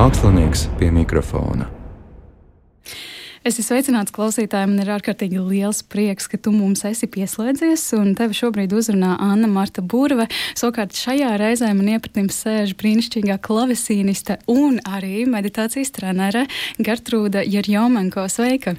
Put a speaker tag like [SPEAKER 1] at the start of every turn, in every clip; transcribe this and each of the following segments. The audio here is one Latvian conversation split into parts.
[SPEAKER 1] Mākslinieks pie mikrofona.
[SPEAKER 2] Es esmu sveicināts klausītājiem, un ir ārkārtīgi liels prieks, ka tu mums esi pieslēdzies. Tevi šobrīd uzrunā Anna Marta Burve. Savukārt šajā reizē man iepratim sēž brīnišķīgā klavesīniste un arī meditācijas trenere Gertrūda Jerjomenko. Sveika!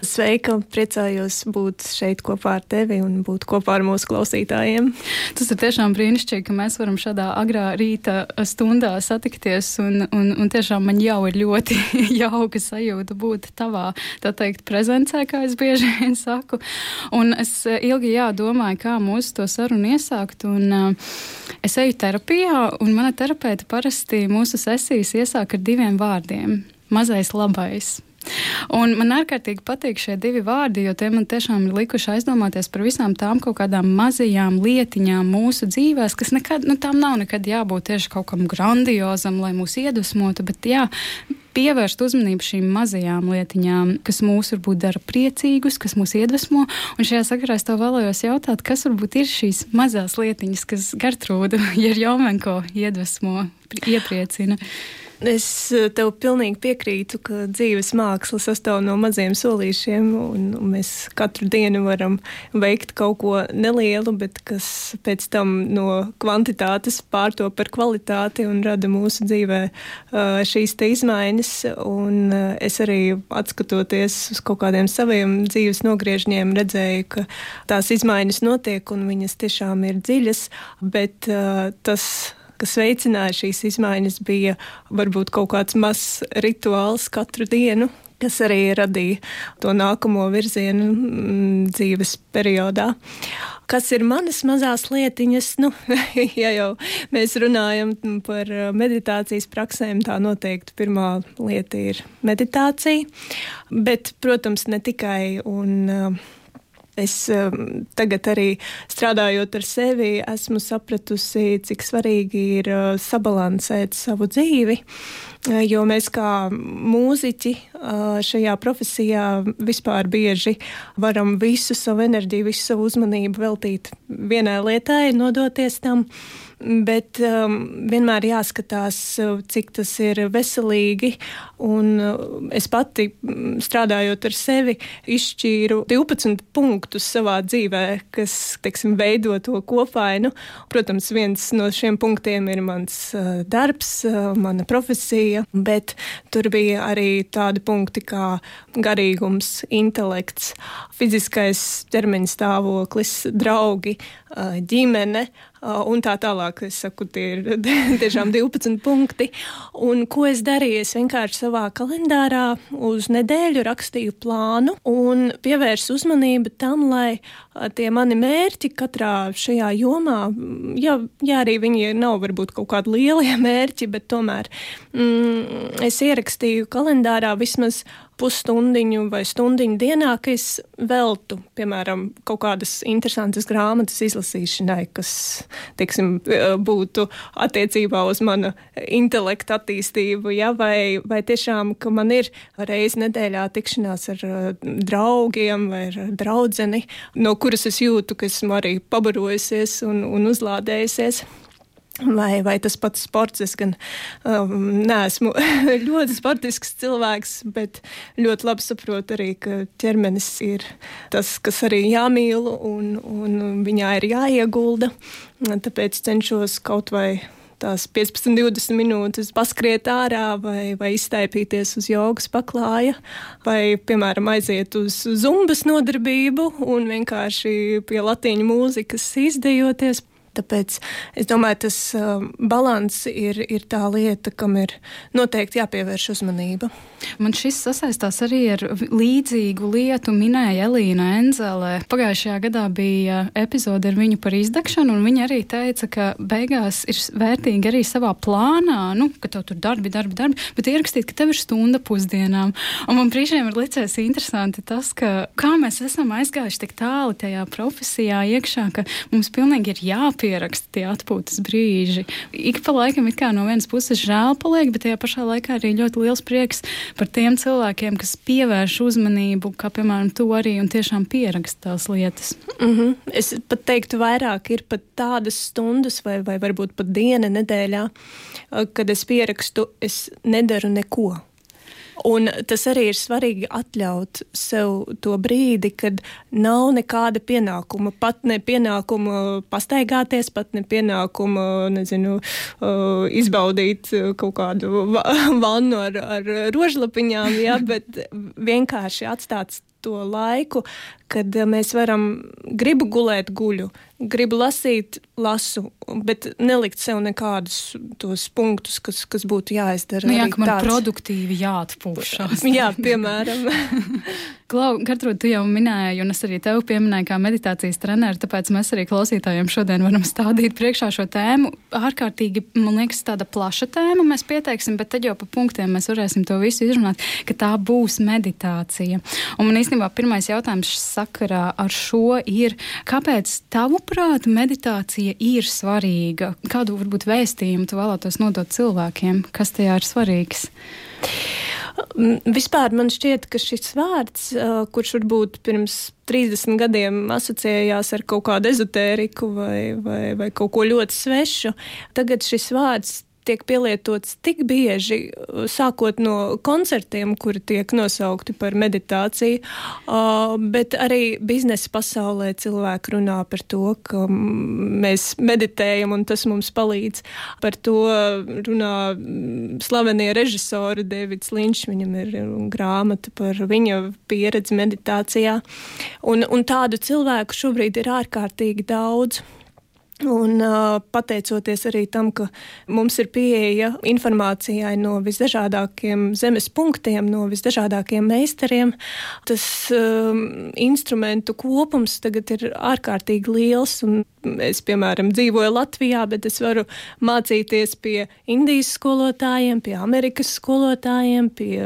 [SPEAKER 3] Sveika! Priecājos būt šeit kopā ar tevi un būt kopā ar mūsu klausītājiem.
[SPEAKER 2] Tas ir tiešām brīnišķīgi, ka mēs varam šādā agrā rīta stundā satikties, un, un, un tiešām man jau ir ļoti jauka sajūta būt tavā tā teikt, prezencē, kā es bieži vien saku. Un es eh, ilgi jā, domāju, kā mūsu to sarunu iesākt. Un, uh, es eju terapijā, un mana terapeita parasti mūsu sesijas iesāk ar diviem vārdiem - mazais labais. Un man ārkārtīgi patīk šie divi vārdi, jo tie man tiešām ir likuši aizdomāties par visām tām kaut kādām mazajām lietiņām mūsu dzīvēs, kas nekad, nu, tām nav nekad jābūt tieši kaut kam grandiozam, lai mūs iedvesmotu, bet jā, pievērst uzmanību šīm mazajām lietiņām, kas mūs varbūt dara priecīgus, kas mūs iedvesmo. Un šajā sakarā es tev vēlējos jautāt, kas varbūt ir šīs mazās lietiņas, kas Gertrūdu Jerjomenko iedvesmo, iepriecina.
[SPEAKER 3] Es eh, tev pilnīgi piekrītu, ka dzīves māksla sastāv no maziem solīšiem, un, mēs katru dienu varam veikt kaut ko nelielu, bet kas pēc tam no kvantitātes pārto par kvalitāti un rada mūsu dzīvē uh, šīs te izmaiņas. Un uh, es arī atskatoties uz kaut kādiem saviem dzīves nogriežņiem, redzēju, ka tās izmaiņas notiek un viņas tiešām ir dziļas, bet tas kas veicināja šīs izmaiņas, bija varbūt kaut kāds mazs rituāls katru dienu, kas arī radīja to nākamo virzienu mm, dzīves periodā. Kas ir manas mazās lietiņas? Nu, ja jau mēs runājam par meditācijas praksēm, tā noteikti pirmā lieta ir meditācija. Bet, protams, ne tikai. Un, uh, Es um, tagad arī strādājot ar sevi, esmu sapratusi, cik svarīgi ir uh, sabalansēt savu dzīvi. Uh, jo mēs kā mūziķi uh, šajā profesijā vispār bieži varam visu savu enerģiju, visu savu uzmanību veltīt vienai lietai, nodoties tam bet um, vienmēr jāskatās, uh, cik tas ir veselīgi. Un uh, es pati mm, strādājot ar sevi, izšķīru 12 punktus savā dzīvē, kas teiksim, veido to kopainu. Protams, viens no šiem punktiem ir mans uh, darbs, uh, mana profesija, bet tur bija arī tādi punkti kā garīgums, intelekts, fiziskais ķermeņa stāvoklis, draugi, ģimene un tā tālāk. Es saku, tie ir tiešām 12 punkti. Un ko es darīju? Es vienkārši savā kalendārā uz nedēļu rakstīju plānu un pievērsu uzmanību tam, lai tie mani mērķi katrā šajā jomā, ja, ja arī viņi nav varbūt kaut kādi lielie mērķi, bet tomēr mm, es ierakstīju kalendārā vismaz pusstundiņu vai stundiņu dienā, ka es veltu, piemēram, kaut kādas interesantas grāmatas izlasīšanai, kas, teiksim, būtu attiecībā uz mana intelekta attīstību, ja, vai, vai tiešām, ka man ir reiz nedēļā tikšanās ar draugiem vai ar draudzeni, no kuras es jūtu, ka esmu arī pabarojusies un, un uzlādējusies. Vai, vai tas pats sports, es gan um, neesmu ļoti sportisks cilvēks, bet ļoti labi saprotu arī, ka ķermenis ir tas, kas arī jāmīl un, un viņā ir jāiegulda. Tāpēc cenšos kaut vai tās 15, 20 minūtes paskriet ārā, vai, vai iztaipīties uz jogas paklāja, vai, piemēram, aiziet uz zumbas nodarbību un vienkārši pie latīņu mūzikas izdejoties. Tāpēc es domāju, tas uh, balans ir, ir tā lieta, kam ir noteikti jāpievērš uzmanība.
[SPEAKER 2] Man šis sasaistās arī ar līdzīgu lietu, minēja Elīna Enzele. Pagājušajā gadā bija epizode ar viņu par izdegšanu, un viņa arī teica, ka beigās ir vērtīgi arī savā plānā, nu, ka tev tur darbi, darbi, darbi, bet ierakstīt, ka tev ir stunda pusdienām. Un man brīžiem ir licies interesanti tas, ka kā mēs esam aizgājuši tik tālu tajā profesijā iekšā, ka mums pilnīgi ir jāpie jāpieraksta tie atpūtas brīži. Ik pa laikam it kā no vienas puses žēl paliek, bet tajā pašā laikā arī ļoti liels prieks par tiem cilvēkiem, kas pievērš uzmanību, kā piemēram to arī un tiešām pieraksta tās lietas.
[SPEAKER 3] Mm -hmm. Es pat teiktu, vairāk ir pat tādas stundas vai, vai varbūt pat diena nedēļā, kad es pierakstu, es nedaru neko. Un tas arī ir svarīgi atļaut sev to brīdi, kad nav nekāda pienākuma. Pat ne pienākuma pastaigāties, pat ne pienākuma, nezinu, uh, izbaudīt kaut kādu vannu ar, ar rožlapiņām, ja, bet vienkārši atstāt to laiku, kad mēs varam gribu gulēt, guļu, gribu lasīt, lasu, bet nelikt sev nekādus tos punktus, kas, kas būtu jāizdara.
[SPEAKER 2] Nu, jā, ka man tāds. produktīvi jāatpūšas.
[SPEAKER 3] jā, piemēram.
[SPEAKER 2] Klau, Gertrūda, tu jau minēji, un es arī tevi pieminēju kā meditācijas treneru, tāpēc mēs arī klausītājiem šodien varam stādīt priekšā šo tēmu. Ārkārtīgi, man liekas, tāda plaša tēma mēs pieteiksim, bet tad jau pa punktiem mēs varēsim to visu izrunāt, ka tā būs meditācija. Un man īstenībā pirmais jautājums sakarā ar šo ir, kāpēc tavuprāt meditācija ir svarīga? Kādu varbūt vēstījumu tu vēlētos nodot cilvēkiem, kas tajā ir svarīgs?
[SPEAKER 3] Vispār man šķiet, ka šis vārds, kurš varbūt pirms 30 gadiem asociējās ar kaut kādu ezotēriku vai, vai, vai kaut ko ļoti svešu, tagad šis vārds tiek pielietots tik bieži, sākot no koncertiem, kuri tiek nosaukti par meditāciju, bet arī biznesa pasaulē cilvēki runā par to, ka mēs meditējam un tas mums palīdz. Par to runā slavenie režisori Davids Linčs, viņam ir grāmata par viņa pieredzi meditācijā. Un, un tādu cilvēku šobrīd ir ārkārtīgi daudz. Un pateicoties arī tam, ka mums ir pieeja informācijai no visdažādākiem zemes punktiem, no visdažādākiem meistariem, tas uh, instrumentu kopums tagad ir ārkārtīgi liels. Es, piemēram, dzīvoju Latvijā, bet es varu mācīties pie Indijas skolotājiem, pie Amerikas skolotājiem, pie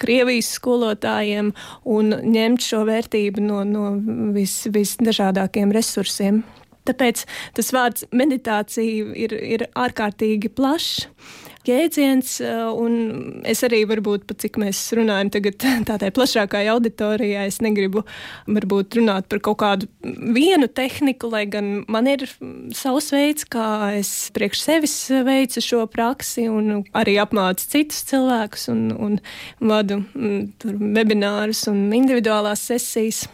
[SPEAKER 3] Krievijas skolotājiem un ņemt šo vērtību no, no vis, visdažādākiem resursiem. Tāpēc tas vārds meditācija ir, ir ārkārtīgi plašs jēdziens, un es arī varbūt, pat cik mēs runājam tagad tādai plašākai auditorijai, es negribu varbūt runāt par kaut kādu vienu tehniku, lai gan man ir savs veids, kā es priekš sevis veicu šo praksi un arī apmācu citus cilvēkus un, un vadu mm, tur webinārus un individuālās sesijas.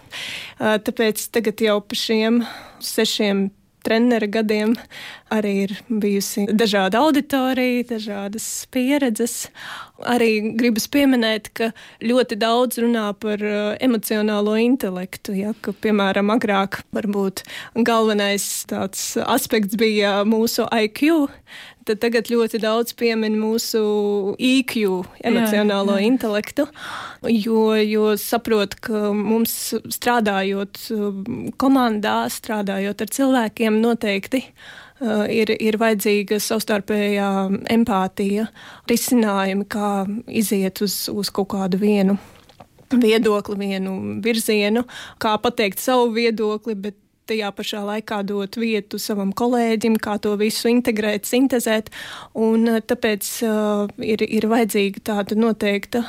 [SPEAKER 3] Tāpēc tagad jau pa šiem sešiem trenera gadiem arī ir bijusi dažāda auditorija, dažādas pieredzes. Arī gribas pieminēt, ka ļoti daudz runā par uh, emocionālo intelektu. Ja, ka, piemēram, agrāk varbūt galvenais tāds aspekts bija mūsu IQ, tad tagad ļoti daudz piemin mūsu IQ, emocionālo jā, jā. intelektu, jo, jo saprot, ka mums strādājot um, komandā, strādājot ar cilvēkiem, noteikti uh, ir, ir vajadzīga savstarpējā empātija, risinājumi, kā iziet uz, uz kaut kādu vienu viedokli, vienu virzienu, kā pateikt savu viedokli, bet tajā pašā laikā dot vietu savam kolēģim, kā to visu integrēt, sintēzēt. Eh, tāpēc uh, ir, ir vajadzīga tāda noteikta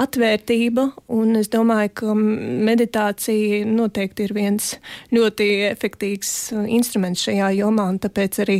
[SPEAKER 3] atvērtība, un es domāju, ka meditācija noteikti ir viens ļoti efektīvs eh, instruments šajā jomā, un tāpēc arī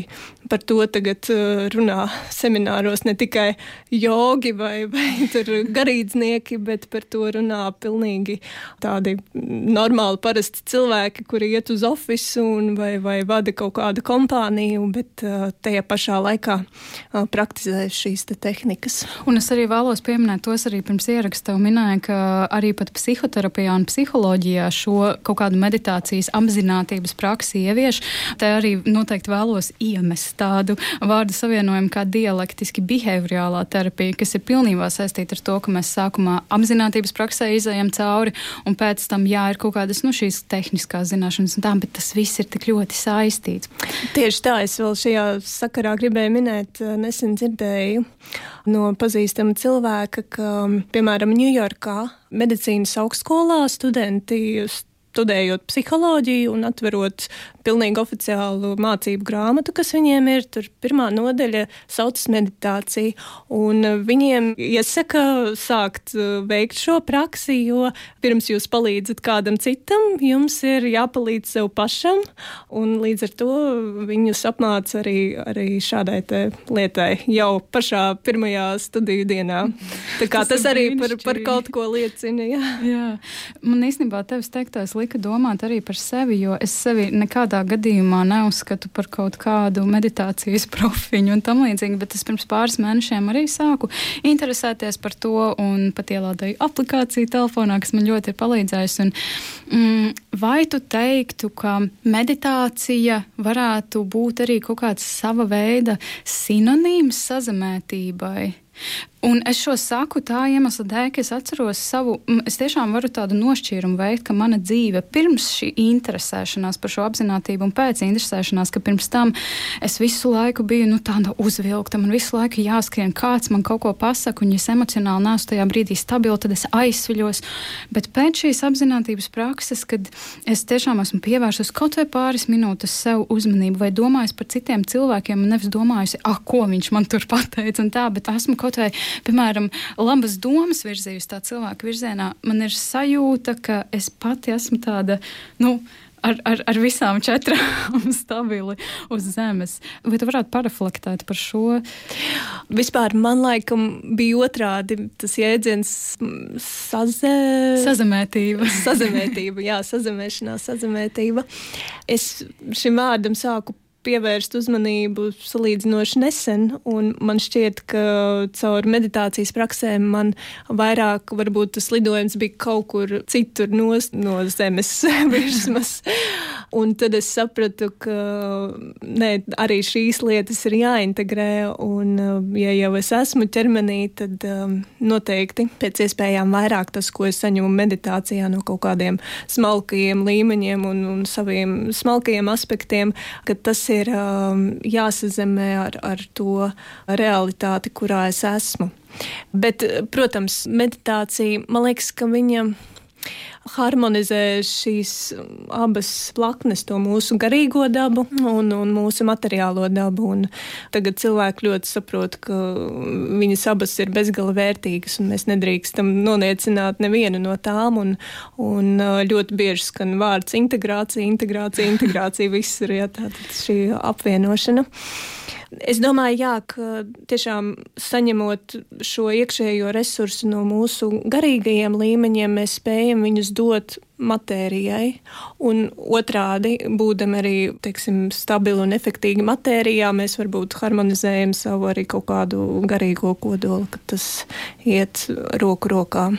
[SPEAKER 3] par to tagad runā semināros ne tikai jogi vai, vai garīdznieki, bet par to runā pilnīgi tādi normāli parasti cilvēki, kuri iet uz ofisu vai, vai vada kaut kādu kompāniju, bet uh, tajā pašā laikā uh, praktizē šīs te tehnikas.
[SPEAKER 2] Un es arī vēlos pieminēt tos arī pirms ieraksta minēju, ka arī pat psihoterapijā un psiholoģijā šo kaut kādu meditācijas apzinātības praksi ievieš. Te arī noteikti vēlos iemest tādu vārdu savienojumu kā dialektiski behaviorālā terapija, kas ir pilnībā saistīta ar to, ka mēs sākumā apzinātības praksē izējam cauri, un pēc tam, jā, ir kaut kādas nu, šīs tehniskās zināšanas un tā, bet tas viss ir tik ļoti saistīts.
[SPEAKER 3] Tieši tā, es vēl šajā sakarā gribēju minēt, eh, nesen dzirdēju no pazīstama cilvēka, ka, piemēram, Ņujorkā medicīnas augstskolā studenti studējot psiholoģiju un atverot pilnīgi oficiālu mācību grāmatu, kas viņiem ir. Tur pirmā nodaļa saucas meditācija, un viņiem iesaka sākt uh, veikt šo praksi, jo pirms jūs palīdzat kādam citam, jums ir jāpalīdz sev pašam, un līdz ar to viņus apmāca arī, arī šādai lietai jau pašā pirmajā studiju dienā. Tā kā tas, tas arī par, par kaut ko liecina. Jā.
[SPEAKER 2] jā. Man īstenībā tevis teiktais lika domāt arī par sevi, jo es sevi nekādā gadījumā neuzskatu par kaut kādu meditācijas profiņu un tam līdzīgi, bet es pirms pāris mēnešiem arī sāku interesēties par to un pat ielādēju aplikāciju telefonā, kas man ļoti ir palīdzējusi. Un, mm, vai tu teiktu, ka meditācija varētu būt arī kaut kāds sava veida sinonīms sazemētībai? Un es šo saku tā iemesla dēļ, ka es atceros savu, es tiešām varu tādu nošķīrumu veikt, ka mana dzīve pirms šī interesēšanās par šo apziņotību un pēc interesēšanās, ka pirms tam es visu laiku biju nu, tāda uzvilkta, man visu laiku jāskrien, kāds man kaut ko pasaka, un ja es emocionāli neesmu tajā brīdī stabili, tad es aizsviļos. Bet pēc šīs apziņotības prakses, kad es tiešām esmu pievērsus kaut vai pāris minūtes sev uzmanību vai domājis par citiem cilvēkiem, un nevis domājusi, ah, ko viņš man tur pateica, un tā, bet esmu kaut vai piemēram, labas domas virzījusi tā cilvēka virzienā, man ir sajūta, ka es pati esmu tāda, nu, ar, ar, ar visām četrām stabili uz zemes. Vai tu varētu paraflektēt par šo?
[SPEAKER 3] Vispār man laikam bija otrādi tas jēdziens sazē...
[SPEAKER 2] sazemētība.
[SPEAKER 3] sazemētība, jā, sazemēšanās, sazemētība. Es šim vārdam sāku pievērst uzmanību salīdzinoši nesen, un man šķiet, ka caur meditācijas praksēm man vairāk varbūt tas lidojums bija kaut kur citur no, no zemes virsmas. un tad es sapratu, ka ne, arī šīs lietas ir jāintegrē, un ja jau es esmu ķermenī, tad um, noteikti pēc iespējām vairāk tas, ko es saņemu meditācijā no kaut kādiem smalkajiem līmeņiem un, un saviem smalkajiem aspektiem, ka tas ir um, jāsazemē ar, ar to realitāti, kurā es esmu. Bet, protams, meditācija, man liekas, ka viņa harmonizē šīs abas plaknes, to mūsu garīgo dabu un, un mūsu materiālo dabu. Un tagad cilvēki ļoti saprot, ka viņas abas ir bezgala vērtīgas, un mēs nedrīkstam noniecināt nevienu no tām. Un, un ļoti bieži skan vārds integrācija, integrācija, integrācija visur, ja tātad šī apvienošana. Es domāju, jā, ka tiešām saņemot šo iekšējo resursu no mūsu garīgajiem līmeņiem, mēs spējam viņus dot matērijai, un otrādi, būdami arī teiksim, stabili un efektīvi matērijā, mēs varbūt harmonizējam savu arī kaut kādu garīgo kodolu, ka tas iet roku rokā.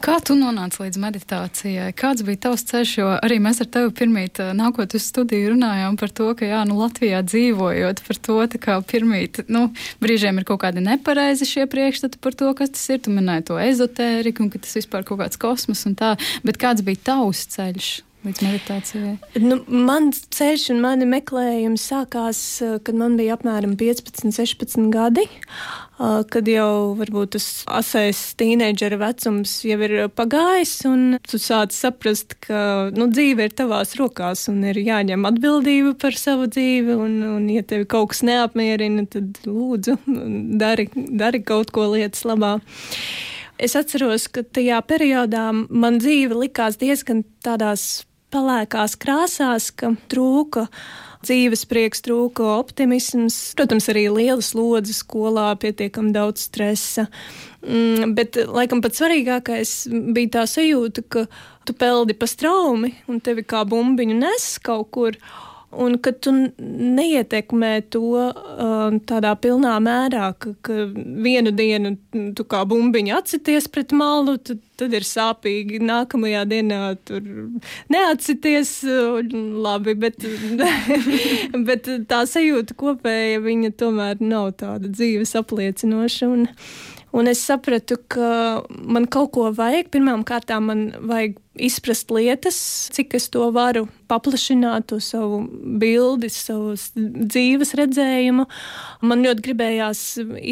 [SPEAKER 2] Kā tu nonāci līdz meditācijai? Kāds bija tavs ceļš? Jo arī mēs ar tevi pirmīt nākot uz studiju runājām par to, ka jā, nu Latvijā dzīvojot par to, kā pirmīt, nu, brīžiem ir kaut kādi nepareizi šie priekšstati par to, kas tas ir. Tu minēji to ezotēriku un ka tas vispār kaut kāds kosmos un tā, bet kāds bija tavs ceļš? līdz meditācijai?
[SPEAKER 3] Nu, mans ceļš un mani meklējumi sākās, eh, kad man bija apmēram 15, 16 gadi. Eh, kad jau varbūt tas asais tīneģera vecums jau ir pagājis, un tu sāc saprast, ka nu, dzīve ir tavās rokās un ir jāņem atbildība par savu dzīvi. Un, un ja tevi kaut kas neapmierina, tad lūdzu, dari, dari kaut ko lietas labā. Es atceros, ka tajā periodā man dzīve likās diezgan tādās pelēkās krāsās, ka trūka dzīves prieks, trūka optimisms, protams, arī liela slodze skolā, pietiekami daudz stresa. Mm, bet, laikam, pats svarīgākais bija tā sajūta, ka tu peldi pa straumi un tevi kā bumbiņu nes kaut kur un ka tu neietekmē to uh, tādā pilnā mērā, ka, ka vienu dienu tu kā bumbiņa atsities pret malu, tad, tad ir sāpīgi. Nākamajā dienā tur neatsities labi, bet, bet tā sajūta kopēja viņa tomēr nav tāda dzīves apliecinoša. Un, Un es sapratu, ka man kaut ko vajag. Pirmkārt, man vajag izprast lietas, cik es to varu paplašināt, to savu bildi, savu dzīves redzējumu. Man ļoti gribējās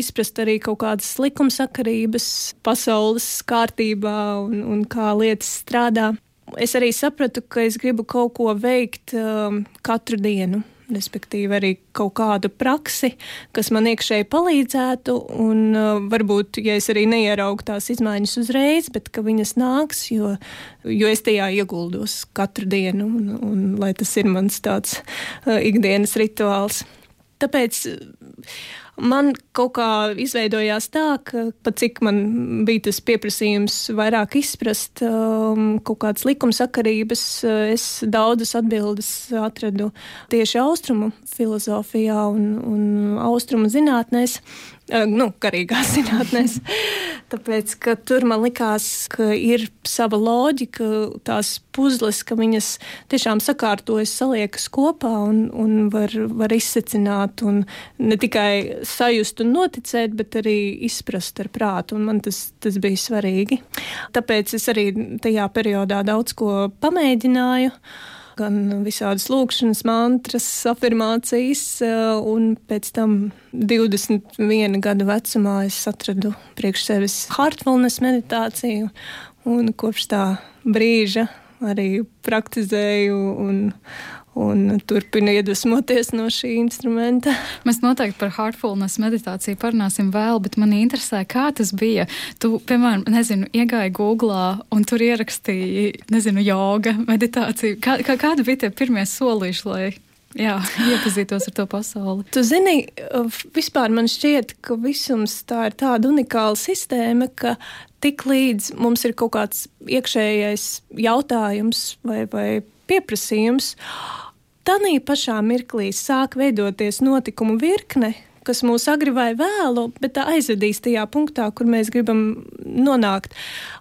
[SPEAKER 3] izprast arī kaut kādas likumsakarības pasaules kārtībā un, un kā lietas strādā. es arī sapratu, ka es gribu kaut ko veikt um, katru dienu respektīvi arī kaut kādu praksi, kas man iekšēji palīdzētu, un uh, varbūt, ja es arī neieraugu tās izmaiņas uzreiz, bet ka viņas nāks, jo, jo es tajā ieguldos katru dienu, un, un lai tas ir mans tāds uh, ikdienas rituāls. Tāpēc Man kaut kā izveidojās tā, ka pat cik man bija tas pieprasījums vairāk izprast um, kaut kādas likumsakarības, uh, es daudzas atbildes atradu tieši austrumu filozofijā un, un austrumu zinātnēs nu, garīgās zinātnēs. Tāpēc, ka tur man likās, ka ir sava loģika, tās puzles, ka viņas tiešām sakārtojas, saliekas kopā un, un var, var izsecināt un ne tikai sajust un noticēt, bet arī izprast ar prātu. Un man tas, tas bija svarīgi. Tāpēc es arī tajā periodā daudz ko pamēģināju gan visādas lūkšanas, mantras, afirmācijas, eh, un pēc tam 21 gadu vecumā es atradu priekš sevis heartfulness meditāciju, un kopš tā brīža arī praktizēju un, un turpina iedvesmoties no šī instrumenta.
[SPEAKER 2] Mēs noteikti par heartfulness meditāciju parunāsim vēl, bet man interesē, kā tas bija. Tu, piemēram, nezinu, iegāji Google un tur ierakstīji, nezinu, joga meditāciju. Kā, kā, kādi bija tie pirmie solīši, lai Jā, iepazītos ar to pasauli.
[SPEAKER 3] Tu zini, vispār man šķiet, ka visums tā ir tāda unikāla sistēma, ka tik līdz mums ir kaut kāds iekšējais jautājums vai, vai pieprasījums, Tanī pašā mirklī sāk veidoties notikumu virkne, kas mūs agri vai vēlu, bet tā aizvedīs tajā punktā, kur mēs gribam nonākt.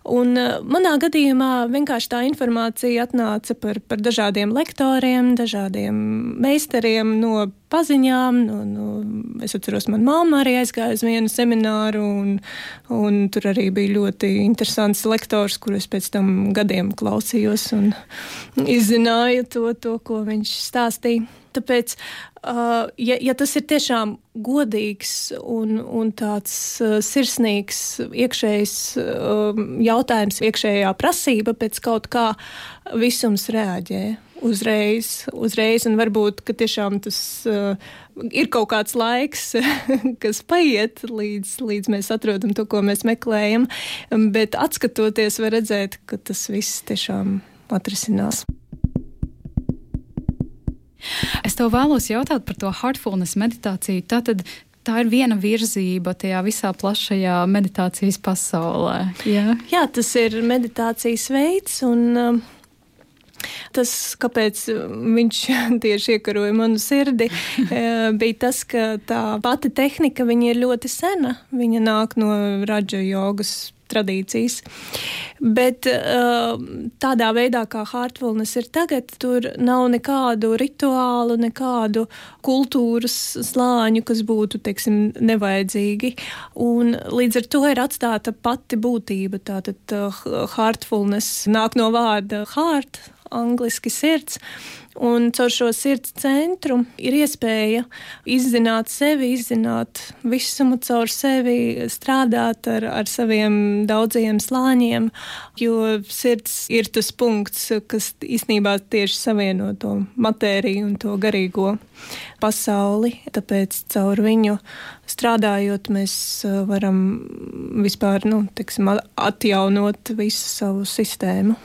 [SPEAKER 3] Un uh, manā gadījumā vienkārši tā informācija atnāca par, par dažādiem lektoriem, dažādiem meistariem no paziņām. Nu, nu, es atceros, manā mamma arī aizgāja uz vienu semināru, un, un tur arī bija ļoti interesants lektors, kurus pēc tam gadiem klausījos un izzināju to, to ko viņš stāstīja. Tāpēc, uh, ja, ja tas ir tiešām godīgs un, un tāds uh, sirsnīgs iekšējs uh, jautājums, iekšējā prasība pēc kaut kā, visums reaģē uzreiz, uzreiz, un varbūt tiešām tas uh, ir kaut kāds laiks, kas paiet līdz, līdz mēs atrodam to, ko mēs meklējam, bet atskatoties, var redzēt, ka tas viss tiešām atrisinās.
[SPEAKER 2] Es tev vēlos jautāt par to heartfulness meditāciju. Tātad tā ir viena virzība tajā visā plašajā meditācijas pasaulē.
[SPEAKER 3] Jā, Jā tas ir meditācijas veids. Un, um, Tas, kāpēc viņš tieši iekaroja manu sirdi, eh, bija tas, ka tā pati tehnika ir ļoti sena. Viņa nāk no raģa jogas tradīcijas. Bet uh, tādā veidā, kā Hartvilnis ir tagad, tur nav nekādu rituālu, nekādu kultūras slāņu, kas būtu, teiksim, nevajadzīgi. Un līdz ar to ir atstāta pati būtība. Tātad uh, Hartvilnis nāk no vārda heart, angliski sirds. Un caur šo sirds centru ir iespēja izzināt sevi, izzināt visumu caur sevi, strādāt ar, ar saviem daudziem slāņiem, jo sirds ir tas punkts, kas īstenībā tieši savieno to matēriju un to garīgo pasauli. Tāpēc caur viņu strādājot, mēs uh, varam vispār nu, tiksim, atjaunot visu savu sistēmu.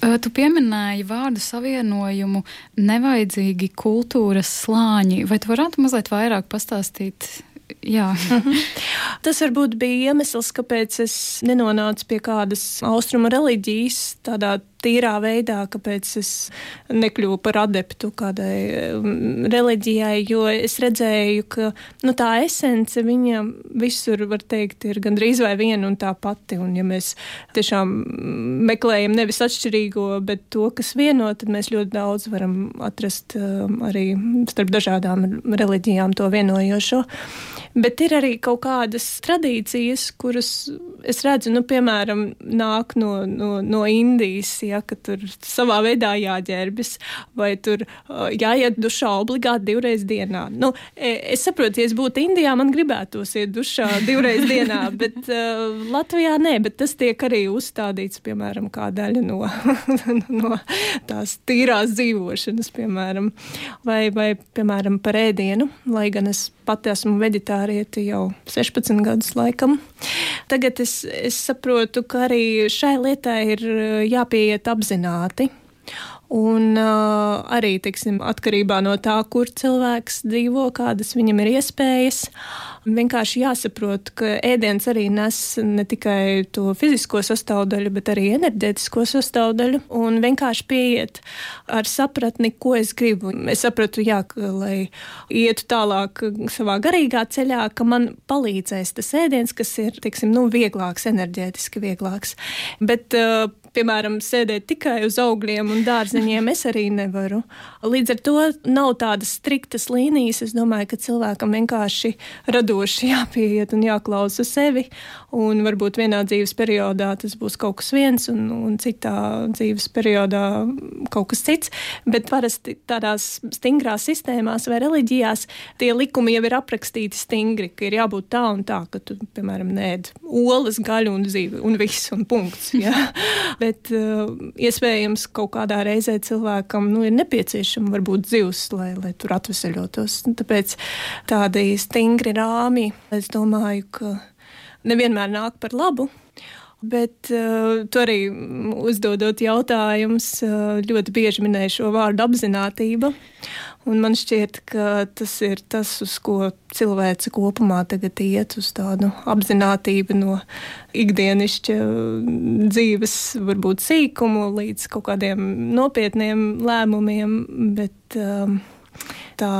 [SPEAKER 2] Tu pieminēji vārdu savienojumu nevajadzīgi kultūras slāņi. Vai tu varētu mazliet vairāk pastāstīt Jā.
[SPEAKER 3] Tas varbūt bija iemesls, kāpēc es nenonācu pie kādas austrumu reliģijas, tādā tīrā veidā, kāpēc es nekļuvu par adeptu kādai um, reliģijai, jo es redzēju, ka nu, tā esence viņa visur, var teikt, ir gandrīz vai viena un tā pati. Un ja mēs tiešām meklējam nevis atšķirīgo, bet to, kas vieno, tad mēs ļoti daudz varam atrast um, arī starp dažādām reliģijām to vienojošo. Bet ir arī kaut kādas tradīcijas, kuras es redzu, nu, piemēram, nāk no, no, no Indijas. Ja, ka tur savā veidā jāģērbjas, vai tur jāiet dušā obligāti divreiz dienā. Nu, e, es saprotu, ja es būtu Indijā, man gribētos iet dušā divreiz dienā, bet uh, Latvijā nē, bet tas tiek arī uzstādīts, piemēram, kā daļa no, no tās tīrās dzīvošanas, piemēram, vai, vai, piemēram, par ēdienu, lai gan es pati esmu veģetārieti jau 16 gadus laikam. Tagad es, es saprotu, ka arī šai lietai ir jāpieiet apzināti. Un uh, arī tiksim, atkarībā no tā, kur cilvēks dzīvo, kādas viņam ir iespējas. Vienkārši jāsaprot, ka ēdiens arī nes ne tikai to fizisko sastāvdaļu, bet arī enerģētisko sastāvdaļu. Un vienkārši pieiet ar sapratni, ko es gribu. Es sapratu, jā, ka, lai ietu tālāk savā garīgā ceļā, ka man palīdzēs tas ēdiens, kas ir tiksim, nu, vieglāks, enerģētiski vieglāks. Bet, uh, piemēram, sēdēt tikai uz augļiem un dārzeņiem, es arī nevaru. Līdz ar to nav tādas striktas līnijas. Es domāju, ka cilvēkam vienkārši radoši jāpieiet un jāklausa sevi. Un varbūt vienā dzīves periodā tas būs kaut kas viens, un, un citā dzīves periodā kaut kas cits. Bet parasti tādās stingrās sistēmās vai reliģijās tie likumi jau ir aprakstīti stingri, ka ir jābūt tā un tā, ka tu, piemēram, nēd olas, gaļu un zivi un viss un punkts. Ja? bet uh, iespējams kaut kādā reizē cilvēkam nu, ir nepieciešama varbūt zivs, lai, lai tur atvesaļotos. Tāpēc tādi stingri rāmi, es domāju, ka nevienmēr nāk par labu. Bet uh, tu arī uzdodot jautājumus, uh, ļoti bieži minēji šo vārdu apziņotība. Man šķiet, ka tas ir tas, uz ko cilvēce kopumā tagad iet, uz tādu apziņotību no ikdienišķa dzīves, varbūt sīkumu līdz kaut kādiem nopietniem lēmumiem. Bet, um, tā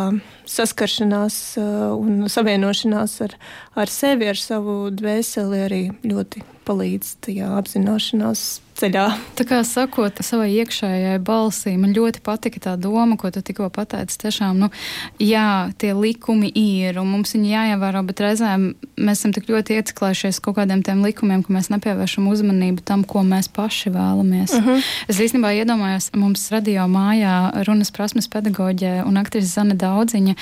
[SPEAKER 3] saskaršanās uh, un savienošanās ar, ar sevi, ar savu dvēseli arī ļoti palīdz tajā apzināšanās ceļā.
[SPEAKER 2] Tā kā sakot savai iekšējai balsī, man ļoti patika tā doma, ko tu tikko pateici. Tiešām, nu, jā, tie likumi ir un mums viņi jāievēro, bet reizēm mēs esam tik ļoti ieciklējušies kaut kādiem tiem likumiem, ka mēs nepievēršam uzmanību tam, ko mēs paši vēlamies. Uh mhm. -huh. Es īstenībā iedomājos, mums radio mājā runas prasmes pedagoģē un aktrise Zana Daudziņa.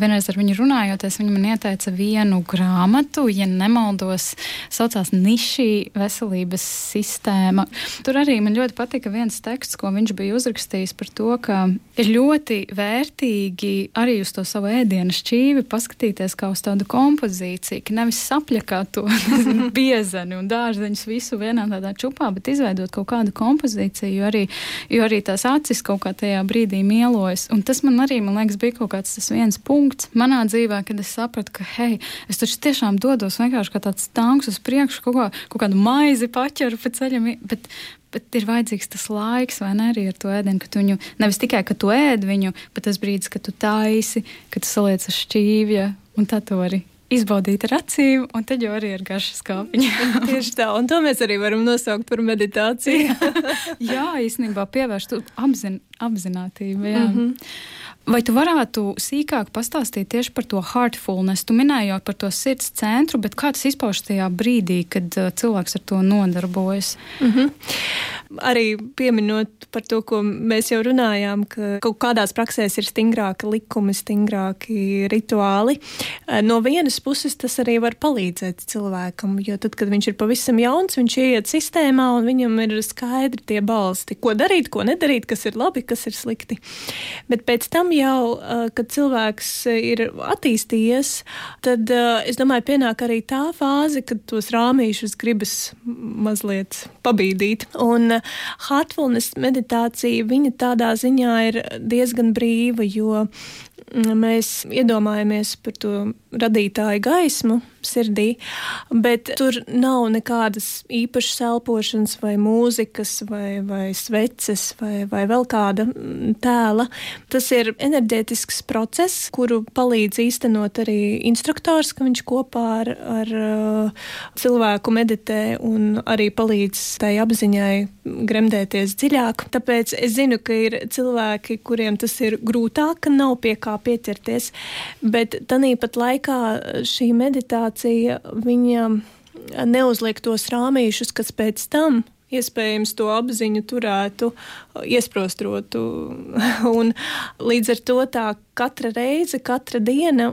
[SPEAKER 2] Vienreiz ar viņu runājoties, viņa man ieteica vienu grāmatu, ja nemaldos, saucās Niši veselības sistēma. Tur arī man ļoti patika viens teksts, ko viņš bija uzrakstījis par to, ka ir ļoti vērtīgi arī uz to savu ēdienu šķīvi paskatīties kā uz tādu kompozīciju, ka nevis sapļakāt to biezeni un dārzeņus visu vienā tādā čupā, bet izveidot kaut kādu kompozīciju, jo arī, jo arī tās acis kaut kā tajā brīdī mielojas. Un tas man arī, man liekas, bija kaut kāds tas viens punkts manā dzīvē, kad es sapratu, ka, hei, es taču tiešām dodos vienkārši kā tāds tanks uz priekšu, kaut, kā, kaut kādu maizi paķeru pa ceļam, bet bet, ir vajadzīgs tas laiks, vai ne arī ar to ēdienu, ka tu viņu nevis tikai, ka tu ēd viņu, bet tas brīdis, kad tu taisi, kad tu saliec ar šķīvja, un tā to arī izbaudīt ar acīm, un tad jau arī ar garšu skāpiņu.
[SPEAKER 3] Tieši tā, un to mēs arī varam nosaukt par meditāciju.
[SPEAKER 2] jā, īstenībā pievērst apzin, apzinātību. Jā. Mm -hmm. Vai tu varētu sīkāk pastāstīt tieši par to heartfulness? Tu minēji jau par to sirds centru, bet kā tas izpaužas tajā brīdī, kad uh, cilvēks ar to nodarbojas? Mm -hmm.
[SPEAKER 3] Arī pieminot par to, ko mēs jau runājām, ka kaut kādās praksēs ir stingrāki likumi, stingrāki rituāli. Uh, no vienas puses tas arī var palīdzēt cilvēkam, jo tad, kad viņš ir pavisam jauns, viņš ieiet sistēmā un viņam ir skaidri tie balsti, ko darīt, ko nedarīt, kas ir labi, kas ir slikti. Bet pēc tam jau, kad cilvēks ir attīstījies, tad es domāju, pienāk arī tā fāze, kad tos rāmīšus gribas mazliet pabīdīt. Un heartfulness meditācija, viņa tādā ziņā ir diezgan brīva, jo mēs iedomājamies par to radītāju gaismu sirdī, bet tur nav nekādas īpašas elpošanas, vai mūzikas, vai, vai sveces, vai, vai vēl kāda tēla. Tas ir enerģētisks process, kuru palīdz īstenot arī instruktors, ka viņš kopā ar, ar uh, cilvēku meditē un arī palīdz tai apziņai gremdēties dziļāk. Tāpēc es zinu, ka ir cilvēki, kuriem tas ir grūtāk, nav pie kā pieķerties, bet tanīpat laikā šī meditācija viņa neuzliek tos rāmīšus, kas pēc tam iespējams to apziņu turētu iesprostrotu. Un līdz ar to tā katra reize, katra diena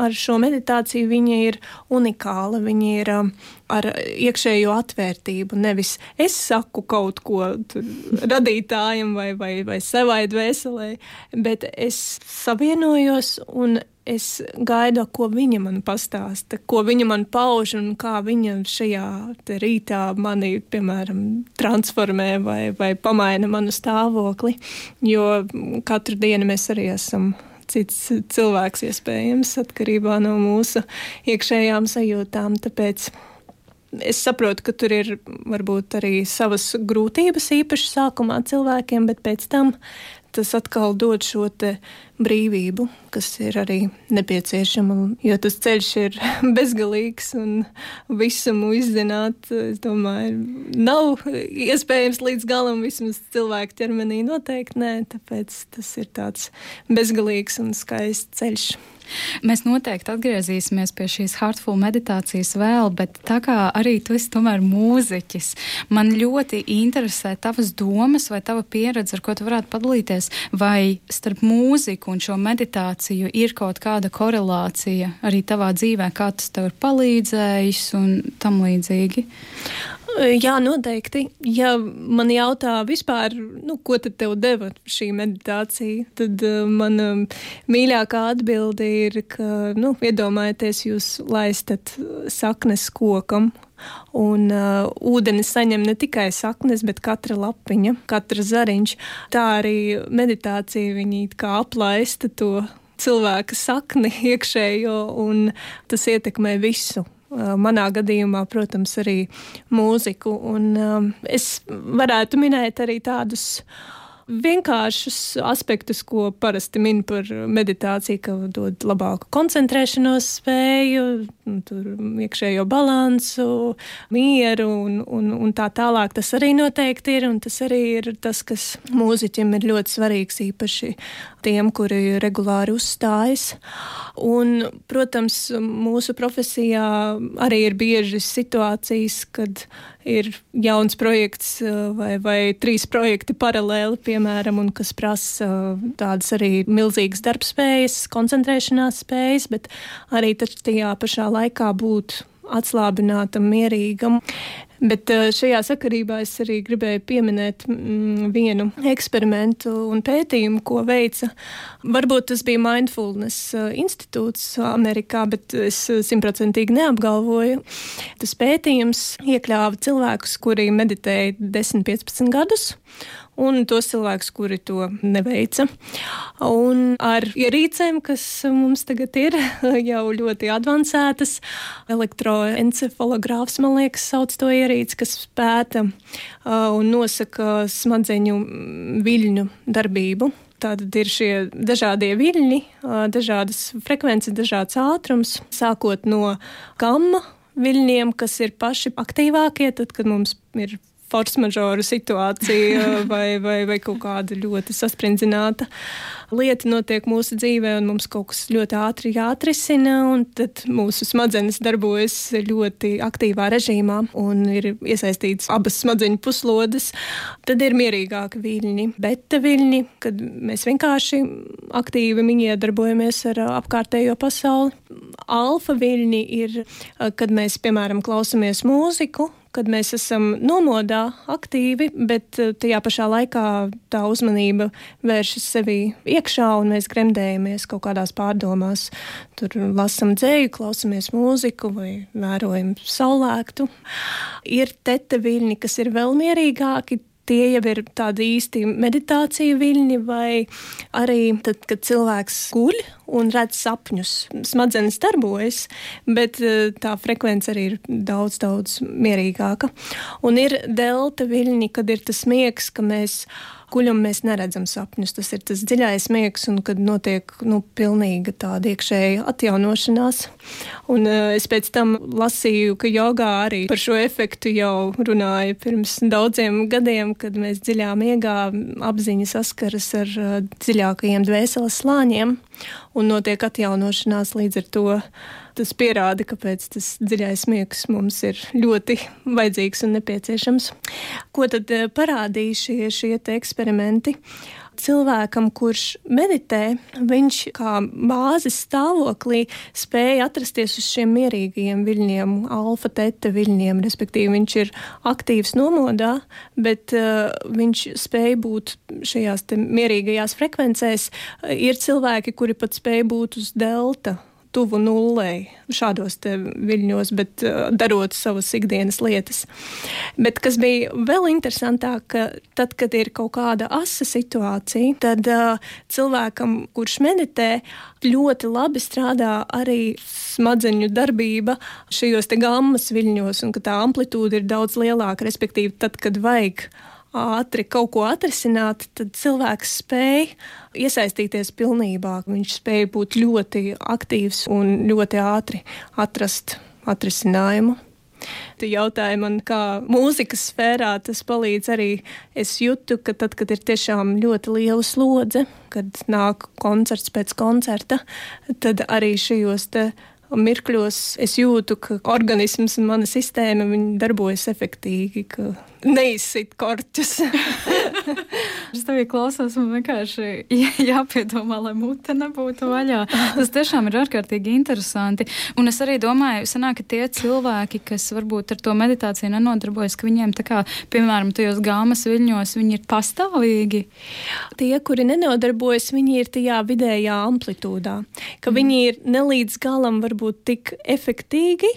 [SPEAKER 3] ar šo meditāciju viņa ir unikāla. Viņa ir um, ar iekšējo atvērtību. Nevis es saku kaut ko radītājam vai, vai, vai savai dvēselē, bet es savienojos un es gaidu, ko viņa man pastāsta, ko viņa man pauž un kā viņa šajā rītā mani, piemēram, transformē vai, vai pamaina manu stāvokli. Jo katru dienu mēs arī esam cits cilvēks, iespējams, atkarībā no mūsu iekšējām sajūtām. Tāpēc es saprotu, ka tur ir varbūt arī savas grūtības īpaši sākumā cilvēkiem, bet pēc tam tas atkal dod šo brīvību, kas ir arī nepieciešama. Jo tas ceļš ir bezgalīgs un visumu izzināt, es domāju, nav iespējams līdz galam vismaz cilvēku ķermenī noteikti nē, tāpēc tas ir tāds bezgalīgs un skaists ceļš.
[SPEAKER 2] Mēs noteikti atgriezīsimies pie šīs heartful meditācijas vēl, bet tā kā arī tu esi tomēr mūziķis, man ļoti interesē tavas domas vai tava pieredze, ar ko tu varētu padalīties, vai starp mūziku un šo meditāciju ir kaut kāda korelācija arī tavā dzīvē, kā tas tev ir palīdzējis un tam līdzīgi.
[SPEAKER 3] Jā, noteikti. Ja man jautā vispār, nu, ko tad tev deva šī meditācija, tad uh, mana mīļākā atbilde ir, ka, nu, iedomājieties, jūs laistat saknes kokam. Un uh, ūdeni saņem ne tikai saknes, bet katra lapiņa, katra zariņš. Tā arī meditācija viņi kā aplaista to cilvēka sakni iekšējo, un tas ietekmē visu manā gadījumā, protams, arī mūziku. Un, um, es varētu minēt arī tādus vienkāršus aspektus, ko parasti min par meditāciju, ka dod labāku koncentrēšanos spēju, tur iekšējo balansu, mieru un, un, un tā tālāk. Tas arī noteikti ir, un tas arī ir tas, kas mūziķim ir ļoti svarīgs, īpaši tiem, kuri regulāri uzstājas. Un, protams, mūsu profesijā arī ir bieži situācijas, kad ir jauns projekts vai, vai trīs projekti paralēli, piemēram, un kas prasa tādas arī milzīgas darbspējas, koncentrēšanās spējas, bet arī tajā pašā laikā būt atslābinātam, mierīgam. Bet eh, šajā sakarībā es arī gribēju pieminēt mm, vienu eksperimentu un pētījumu, ko veica. Varbūt tas bija Mindfulness eh, institūts Amerikā, bet es simtprocentīgi neapgalvoju. Tas pētījums iekļāva cilvēkus, kuri meditēja 10-15 gadus un tos cilvēkus, kuri to neveica. Un ar ierīcēm, kas mums tagad ir jau ļoti avansētas, elektroencefalogrāfs, man liekas, sauc to ierīci, kas pēta un nosaka smadzeņu viļņu darbību. Tātad ir šie dažādie viļņi, dažādas frekvences, dažāds ātrums, sākot no gamma viļņiem, kas ir paši aktīvākie, tad, kad mums ir force majeure situācija vai, vai, vai kaut kāda ļoti sasprindzināta lieta notiek mūsu dzīvē, un mums kaut kas ļoti ātri jāatrisina, un tad mūsu smadzenes darbojas ļoti aktīvā režīmā un ir iesaistīts abas smadzeņu puslodes. Tad ir mierīgāki viļņi, beta viļņi, kad mēs vienkārši aktīvi iedarbojamies ar apkārtējo pasauli. Alfa viļņi ir, kad mēs, piemēram, klausamies mūziku, kad mēs esam nomodā, aktīvi, bet eh, tajā pašā laikā tā uzmanība vēršas sevī iekšā un mēs gremdējamies kaut kādās pārdomās. Tur lasam dzēju, klausamies mūziku vai vērojam saulēktu. Ir tete viļņi, kas ir vēl mierīgāki, tie jau ir tādi īsti meditācija viļņi, vai arī tad, kad cilvēks guļ un redz sapņus, smadzenes darbojas, bet eh, tā frekvence arī ir daudz, daudz mierīgāka. Un ir delta viļņi, kad ir tas miegs, ka mēs guļam, mēs neredzam sapņus. Tas ir tas dziļais miegs, un kad notiek nu, pilnīga tāda iekšēja atjaunošanās. Un, uh, es pēc tam lasīju, ka jogā arī par šo efektu jau runāja pirms daudziem gadiem, kad mēs dziļā miegā apziņa saskaras ar uh, dziļākajiem dvēseles slāņiem. Un notiek atjaunošanās līdz ar to. Tas pierāda, kāpēc tas dziļais miegs mums ir ļoti vajadzīgs un nepieciešams. Ko tad eh, parādīja šie, šie eksperimenti? Cilvēkam, kurš meditē, viņš kā bāzes stāvoklī spēja atrasties uz šiem mierīgajiem viļņiem, alfa, teta viļņiem, respektīvi viņš ir aktīvs nomodā, bet uh, viņš spēja būt šajās mierīgajās frekvencēs. Ir cilvēki, kuri pat spēja būt uz delta tuvu nulei šādos viļņos, bet uh, darot savas ikdienas lietas. Bet kas bija vēl interesantāk, ka tad, kad ir kaut kāda asa situācija, tad uh, cilvēkam, kurš meditē, ļoti labi strādā arī smadzeņu darbība šajos gammas viļņos, un ka tā amplitūda ir daudz lielāka, respektīvi tad, kad vajag ātri kaut ko atrisināt, tad cilvēks spēj iesaistīties pilnībā. Viņš spēja būt ļoti aktīvs un ļoti ātri atrast atrisinājumu. Tu jautāji man, kā mūzikas sfērā tas palīdz arī. Es jūtu, ka tad, kad ir tiešām ļoti liela slodze, kad nāk koncerts pēc koncerta, tad arī šajos te mirkļos es jūtu, ka organisms un mana sistēma darbojas efektīvi, ka neizsit korķus.
[SPEAKER 2] es tev klausos, man vienkārši jāpiedomā, lai mute nebūtu vaļā. Tas tiešām ir ārkārtīgi interesanti. Un es arī domāju, sanāk, ka tie cilvēki, kas varbūt ar to meditāciju nenodarbojas, ka viņiem tā kā, piemēram, tajos gāmas viļņos, viņi ir pastāvīgi.
[SPEAKER 3] Tie, kuri nenodarbojas, viņi ir tajā vidējā amplitūdā, ka mm. viņi ir nelīdz galam varbūt tik efektīgi,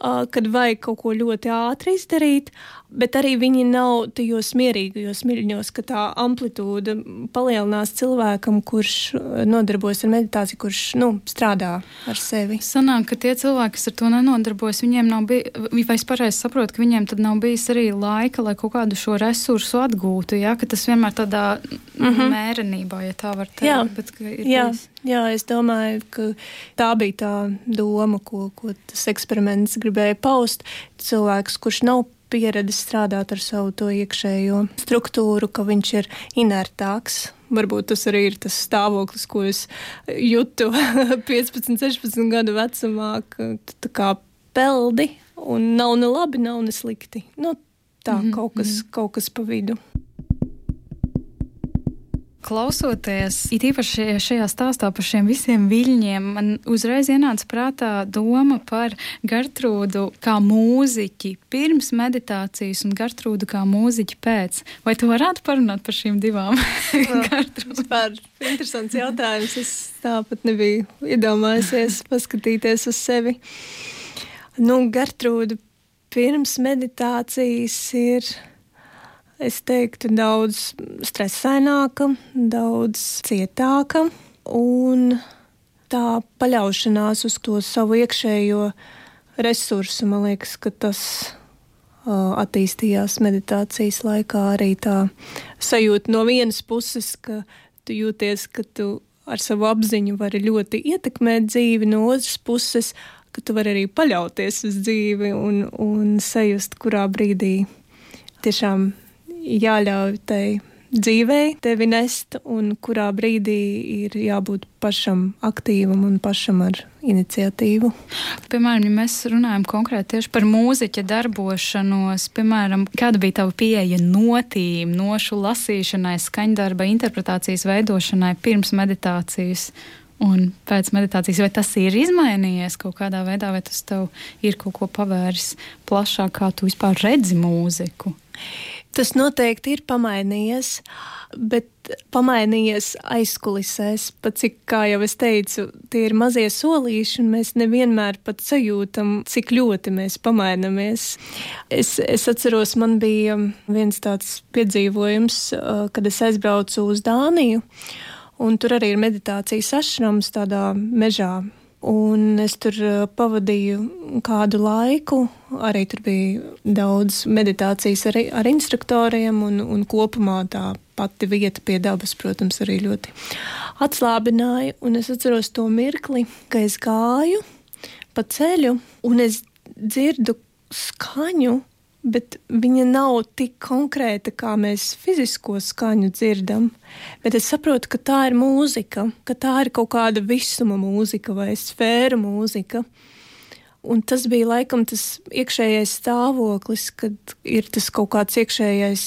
[SPEAKER 3] kad vajag kaut ko ļoti ātri izdarīt, bet arī viņi nav tajos mierīgajos miļņos, ka tā amplitūda palielinās cilvēkam, kurš uh, nodarbojas ar meditāciju, kurš nu, strādā ar sevi.
[SPEAKER 2] Sanāk, ka tie cilvēki, kas ar to nenodarbojas, viņiem nav bijis, vai es pareizi saprotu, ka viņiem tad nav bijis arī laika, lai kaut kādu šo resursu atgūtu, ja, ka tas vienmēr tādā mm -hmm. mērenībā, ja tā var teikt.
[SPEAKER 3] Jā, bet, jā, bijis. jā, es domāju, ka tā bija tā doma, ko, ko tas eksperiments gribēja paust. Cilvēks, kurš nav pieredzi strādāt ar savu to iekšējo struktūru, ka viņš ir inertāks. Varbūt tas arī ir tas stāvoklis, ko es jūtu 15, 16 gadu vecumā, ka tā kā peldi un nav ne labi, nav ne slikti. Nu, tā mm -hmm. kaut, kas, mhm. kaut kas pa vidu.
[SPEAKER 2] Klausoties, it īpaši šajā stāstā par šiem visiem viļņiem, man uzreiz ienāca prātā doma par Gertrūdu kā mūziķi pirms meditācijas un Gertrūdu kā mūziķi pēc. Vai tu varētu parunāt par šīm divām?
[SPEAKER 3] Vispār interesants jautājums. Es tāpat nebiju iedomājusies paskatīties uz sevi. Nu, Gertrūda pirms meditācijas ir es teiktu, daudz stresaināka, daudz cietāka un tā paļaušanās uz to savu iekšējo resursu, man liekas, ka tas uh, attīstījās meditācijas laikā arī tā sajūta no vienas puses, ka tu jūties, ka tu ar savu apziņu vari ļoti ietekmēt dzīvi, no otras puses, ka tu vari arī paļauties uz dzīvi un, un sajust, kurā brīdī tiešām jāļauj tai dzīvei tevi nest, un kurā brīdī ir jābūt pašam aktīvam un pašam ar iniciatīvu.
[SPEAKER 2] Piemēram, ja mēs runājam konkrēti tieši par mūziķa darbošanos, piemēram, kāda bija tava pieeja notīm, nošu lasīšanai, skaņdarba interpretācijas veidošanai pirms meditācijas? Un pēc meditācijas, vai tas ir izmainījies kaut kādā veidā, vai tas tev ir kaut ko pavēris plašāk, kā tu vispār redzi mūziku?
[SPEAKER 3] Tas noteikti ir pamainījies, bet pamainījies aizkulisēs. Pat cik, kā jau es teicu, tie ir mazie solīši, un mēs nevienmēr pat sajūtam, cik ļoti mēs pamainamies. Es, es atceros, man bija viens tāds piedzīvojums, kad es aizbraucu uz Dāniju, un tur arī ir meditācijas ašrams tādā mežā Un es tur pavadīju kādu laiku. Arī tur bija daudz meditācijas ar, ar instruktoriem, un, un kopumā tā pati vieta pie dabas, protams, arī ļoti atslābināja. Un es atceros to mirkli, kad es gāju pa ceļu, un es dzirdu skaņu, bet viņa nav tik konkrēta, kā mēs fizisko skaņu dzirdam. Bet es saprotu, ka tā ir mūzika, ka tā ir kaut kāda visuma mūzika vai sfēra mūzika. Un tas bija laikam tas iekšējais stāvoklis, kad ir tas kaut kāds iekšējais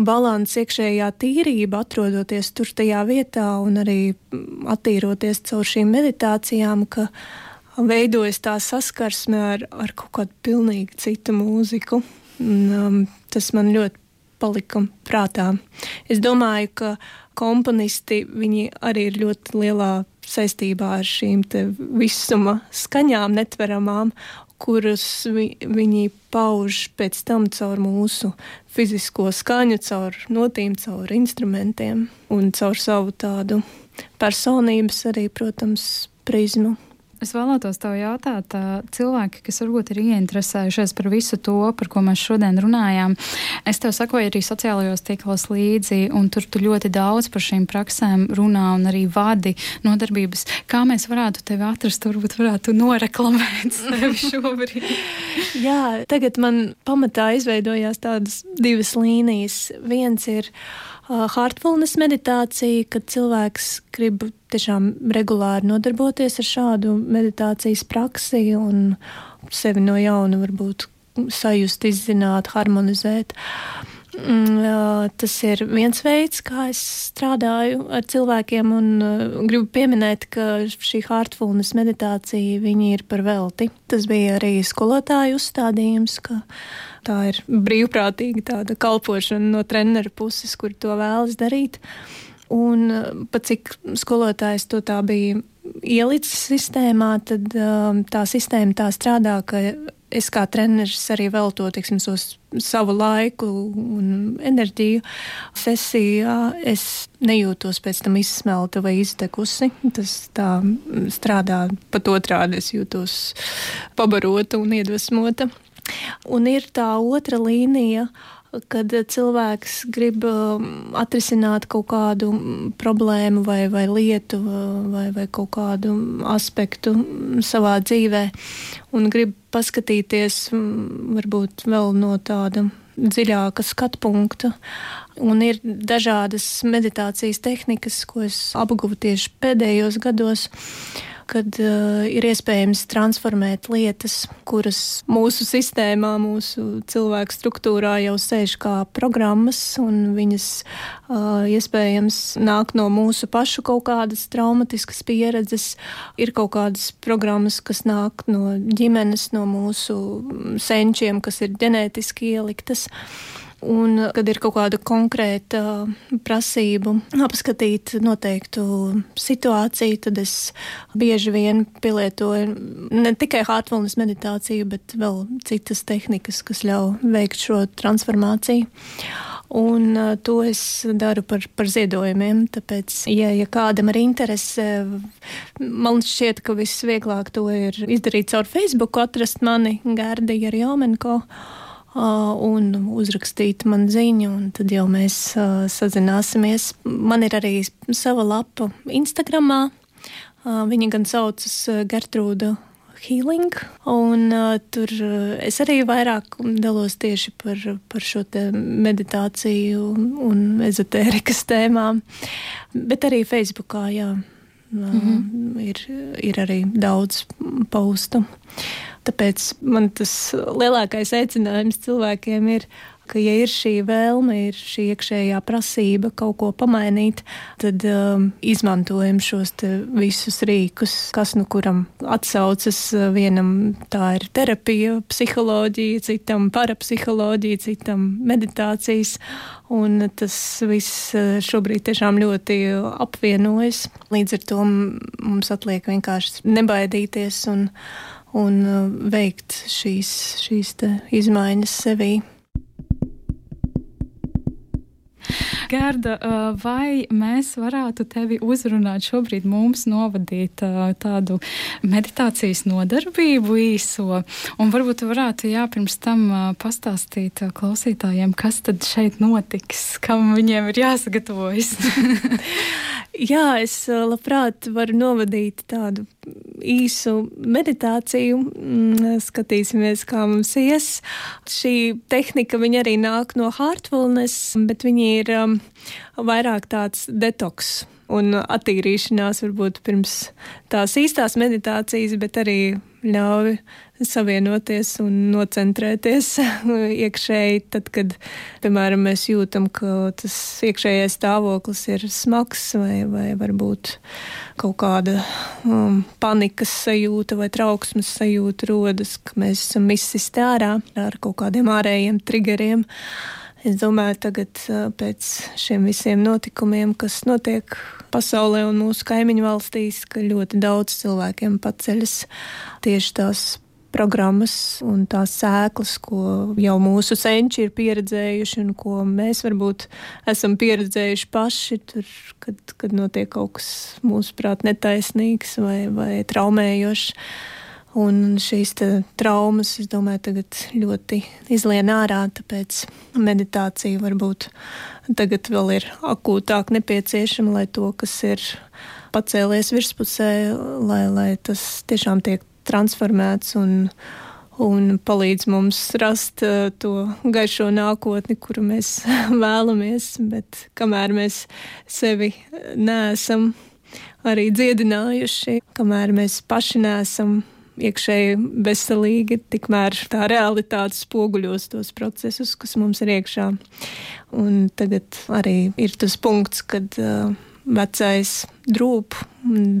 [SPEAKER 3] balans, iekšējā tīrība, atrodoties tur tajā vietā un arī attīroties caur šīm meditācijām, ka veidojas tā saskarsme ar, ar kaut kādu pilnīgi citu mūziku. Un, um, tas man ļoti palika prātā. Es domāju, ka komponisti arī ir ļoti lielā saistībā ar šīm visuma skaņām, netveramām, kuras vi, viņi pauž pēc tam caur mūsu fizisko skaņu, caur notīm, caur instrumentiem un caur savu tādu personības arī, protams, prizmu.
[SPEAKER 2] Es vēlētos tev jautāt, cilvēki, kas varbūt ir ieinteresējušies par visu to, par ko mēs šodien runājām. Es tev sakoju arī sociālajos tīklos līdzi, un tur tu ļoti daudz par šīm praksēm runā un arī vadi nodarbības. Kā mēs varētu tevi atrast, varbūt varētu noreklamēt sevi šobrīd?
[SPEAKER 3] Jā, tagad man pamatā izveidojās tādas divas līnijas. Viens ir heartfulness meditācija, kad cilvēks grib tiešām regulāri nodarboties ar šādu meditācijas praksi un sevi no jauna varbūt sajust, izzināt, harmonizēt. Mm, tas ir viens veids, kā es strādāju ar cilvēkiem, un gribu pieminēt, ka šī heartfulness meditācija ir par velti. Tas bija arī skolotāju uzstādījums, ka tā ir brīvprātīga tāda kalpošana no treneru puses, kur to vēlas darīt. Un pat cik skolotājs to tā bija ielicis sistēmā, tad um, tā sistēma tā strādā, ka es kā treneris arī velto tiksim, savu laiku un enerģiju sesijā. Es nejūtos pēc tam izsmelta vai iztekusi. Tas tā strādā pat otrādi. Es jūtos pabarota un iedvesmota. Un ir tā otra līnija, kad cilvēks grib um, atrisināt kaut kādu problēmu vai, vai lietu vai, vai kaut kādu aspektu savā dzīvē un grib paskatīties varbūt vēl no tāda dziļāka skatu punkta. Un ir dažādas meditācijas tehnikas, ko es apguvu tieši pēdējos gados kad uh, ir iespējams transformēt lietas, kuras mūsu sistēmā, mūsu cilvēku struktūrā jau sēž kā programmas, un viņas uh, iespējams nāk no mūsu pašu kaut kādas traumatiskas pieredzes. Ir kaut kādas programmas, kas nāk no ģimenes, no mūsu senčiem, kas ir ģenētiski ieliktas. Un, kad ir kaut kāda konkrēta prasība apskatīt noteiktu situāciju, tad es bieži vien pielietoju ne tikai heartfulness meditāciju, bet vēl citas tehnikas, kas ļauj veikt šo transformāciju. Un uh, to es daru par, par ziedojumiem. Tāpēc, ja, ja kādam ir interese, man šķiet, ka visvieglāk to ir izdarīt caur Facebook, atrast mani Gārdija Rjomenko un uzrakstīt man ziņu, un tad jau mēs uh, sazināsimies. Man ir arī sava lapa Instagramā. Uh, viņa gan saucas Gertrūda Healing, un uh, tur es arī vairāk dalos tieši par, par šo meditāciju un ezotērikas tēmām, bet arī Facebookā, jā. Mm -hmm. ir, ir arī daudz paustu. Tāpēc man tas lielākais aicinājums cilvēkiem ir, ka, ja ir šī vēlme, ir šī iekšējā prasība kaut ko pamainīt, tad um, izmantojam šos visus rīkus, kas nu kuram atsaucas. Vienam tā ir terapija, psiholoģija, citam parapsiholoģija, citam meditācijas. Un tas viss uh, šobrīd tiešām ļoti apvienojas. Līdz ar to mums atliek vienkārši nebaidīties un un uh, veikt šīs, šīs izmaiņas sevī.
[SPEAKER 2] Gerda, uh, vai mēs varētu tevi uzrunāt šobrīd mums novadīt uh, tādu meditācijas nodarbību īso? Un varbūt varētu, jā, pirms tam pastāstīt klausītājiem, kas tad šeit notiks, kam viņiem ir jāsagatavojas.
[SPEAKER 3] jā, es labprāt varu novadīt tādu īsu meditāciju, mm, skatīsimies, kā mums ies. Šī tehnika arī nāk no Heartfulness, bet viņi ir um, vairāk tāds detoks un attīrīšanās varbūt pirms tās īstās meditācijas, bet arī ļauj savienoties un nocentrēties iekšēji, tad, kad, piemēram, mēs jūtam, ka tas iekšējais stāvoklis ir smags vai, vai varbūt kaut kāda um, panikas sajūta vai trauksmes sajūta rodas, ka mēs esam izsisti ārā ar kaut kādiem ārējiem triggeriem. Es domāju, tagad pēc šiem visiem notikumiem, kas notiek pasaulē un mūsu kaimiņu valstīs, ka ļoti daudz cilvēkiem paceļas tieši tās programmas un tās sēklas, ko jau mūsu senči ir pieredzējuši un ko mēs varbūt esam pieredzējuši paši, tur, kad, kad notiek kaut kas mūsuprāt netaisnīgs vai, vai traumējošs. Un šīs traumas, es domāju, tagad ļoti izlien ārā, tāpēc meditācija varbūt tagad vēl ir akūtāk nepieciešama, lai to, kas ir pacēlies virspusē, lai, lai tas tiešām tiek transformēts un, un palīdz mums rast uh, to gaišo nākotni, kuru mēs vēlamies, bet kamēr mēs sevi neesam arī dziedinājuši, kamēr mēs paši neesam iekšēji veselīgi, tikmēr tā realitāte spoguļos tos procesus, kas mums ir iekšā. Un tagad arī ir tas punkts, kad uh, vecais drūp,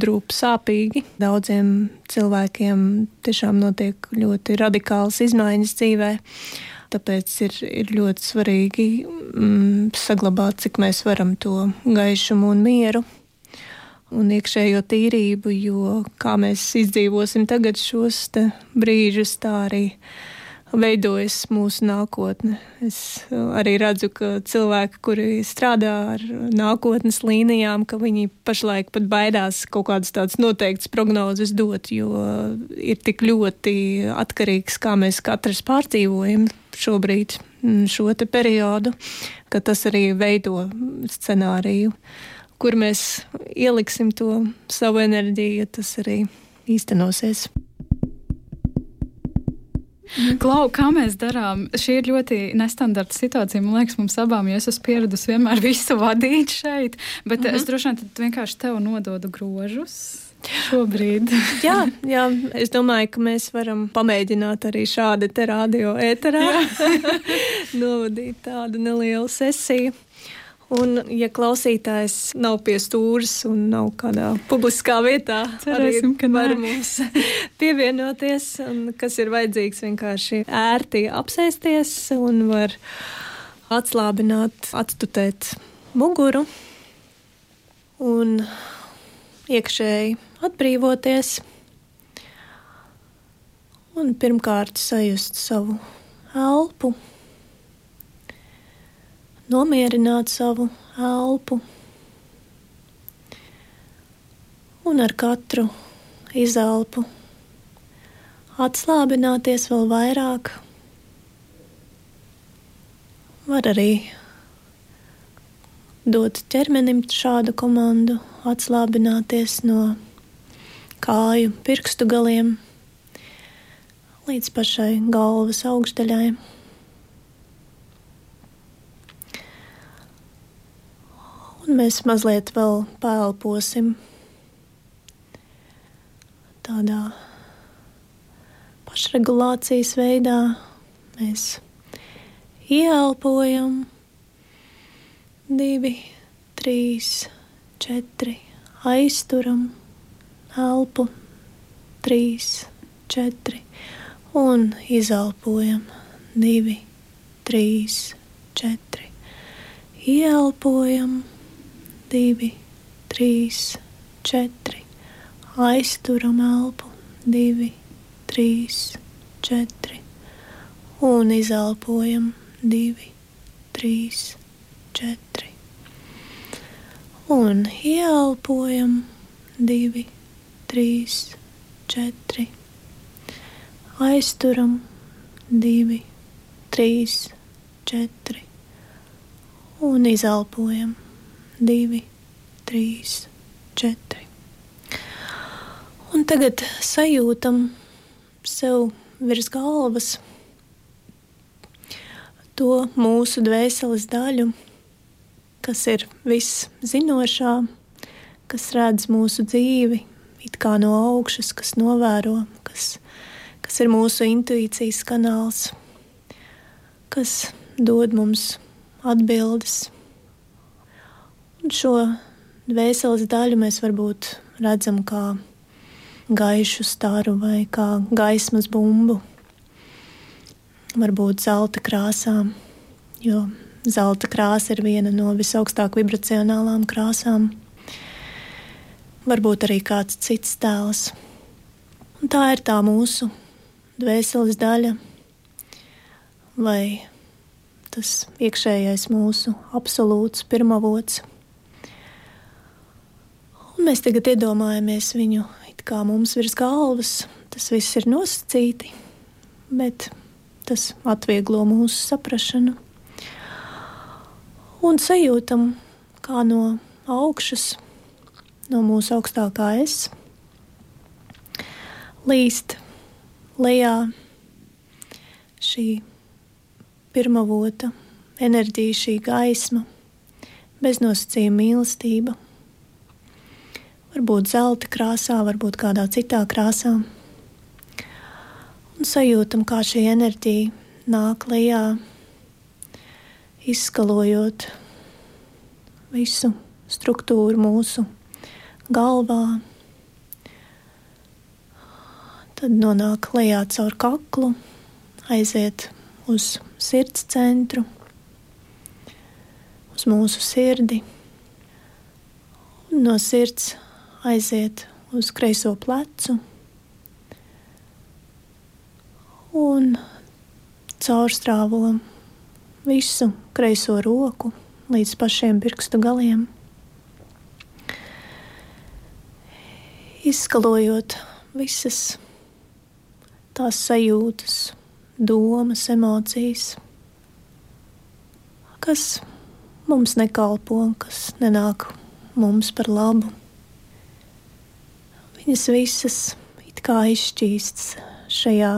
[SPEAKER 3] drūp sāpīgi. Daudziem cilvēkiem tiešām notiek ļoti radikālas izmaiņas dzīvē. Tāpēc ir, ir ļoti svarīgi mm, saglabāt, cik mēs varam to gaišumu un mieru un iekšējo tīrību, jo kā mēs izdzīvosim tagad šos brīžus, tā arī veidojas mūsu nākotne. Es uh, arī redzu, ka cilvēki, kuri strādā ar nākotnes līnijām, ka viņi pašlaik pat baidās kaut kādas tādas noteiktas prognozes dot, jo ir tik ļoti atkarīgs, kā mēs katrs pārdzīvojam šobrīd mm, šo te periodu, ka tas arī veido scenāriju kur mēs ieliksim to savu enerģiju, tas arī īstenosies.
[SPEAKER 2] Klau, kā mēs darām? Šī ir ļoti nestandarta situācija. Man liekas, mums abām, jo es esmu pieradusi vienmēr visu vadīt šeit, bet mm -hmm. es droši vien vienkārši tev nododu grožus. Šobrīd.
[SPEAKER 3] jā, jā, es domāju, ka mēs varam pamēģināt arī šādi te radio ēterā novadīt tādu nelielu sesiju. Un, ja klausītājs nav pie stūres un nav kādā publiskā vietā,
[SPEAKER 2] Cerēsim,
[SPEAKER 3] arī var mums pievienoties, un kas ir vajadzīgs vienkārši ērti apsēsties un var atslābināt, atstutēt muguru un iekšēji atbrīvoties. Un pirmkārt sajust savu elpu nomierināt savu elpu. Un ar katru izelpu atslābināties vēl vairāk. Var arī dot ķermenim šādu komandu, atslābināties no kāju pirkstu galiem līdz pašai galvas augšdaļai. Mēs mazliet vēl pēlposim tādā pašregulācijas veidā. Mēs ieelpojam divi, trīs, četri, aizturam elpu, trīs, četri un izelpojam divi, trīs, četri. Ieelpojam divi, trīs, četri. Aizturam elpu, divi, trīs, četri. Un izelpojam, divi, trīs, četri. Un ieelpojam, divi, trīs, četri. Aizturam, divi, trīs, četri. Un izelpojam, divi, trīs, četri. Un tagad sajūtam sev virs galvas to mūsu dvēseles daļu, kas ir viszinošā, kas redz mūsu dzīvi, it kā no augšas, kas novēro, kas, kas ir mūsu intuīcijas kanāls, kas dod mums atbildes. Šo dvēseles daļu mēs varbūt redzam kā gaišu staru vai kā gaismas bumbu, varbūt zelta krāsām, jo zelta krāsa ir viena no visaugstāk vibracionālām krāsām varbūt arī kāds cits tēls. Un tā ir tā mūsu dvēseles daļa, vai tas iekšējais mūsu absolūts pirmavots. Mēs tagad iedomājamies viņu kā mums virs galvas. Tas viss ir nosacīti, bet tas atvieglo mūsu saprāšanu. Un sajūtam, kā no augšas no mūsu augstākā es, līst lejā šī pirmā vota, enerģija, šī gaisma, beznosacījuma mīlestība. Varbūt zelta krāsā, varbūt kādā citā krāsā. Un sajūtam, kā šī enerģija nāk lejā, izskalojot visu struktūru mūsu galvā, tad nonāk lejā caur kaklu, aiziet uz sirds centru, uz mūsu sirdi, no sirds aiziet uz kreiso plecu un caurstrāvo visu kreiso roku līdz pašiem pirkstu galiem. izskalojot visas tās sajūtas, domas, emocijas, kas mums nekalpo, kas nenāk mums par labu. Viņas visas it kā izšķīstas šajā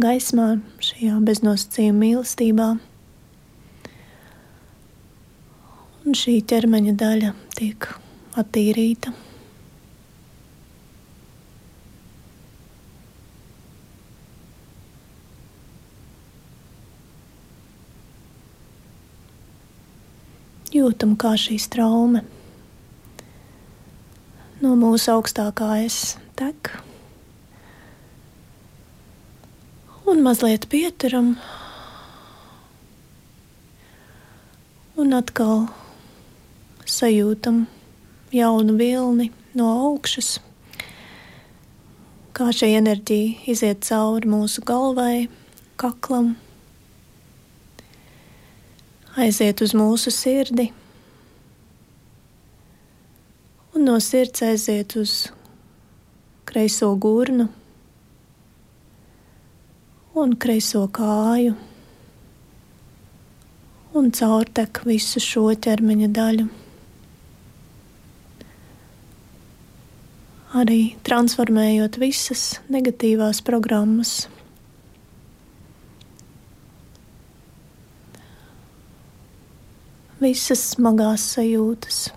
[SPEAKER 3] gaismā, šajā beznosacījuma mīlestībā. Un šī ķermeņa daļa tiek attīrīta. jūtam, kā šī traume no mūsu augstākā es. Tek. Un mazliet pieturam, un atkal sajūtam jaunu vilni no augšas, kā šī enerģija iziet cauri mūsu galvai, kaklam. Aiziet uz mūsu sirdi, un no sirds aiziet uz kreiso gurnu un kreiso kāju, un caurtek visu šo ķermeņa daļu. Arī transformējot visas negatīvās programmas visas smagās sajūtas.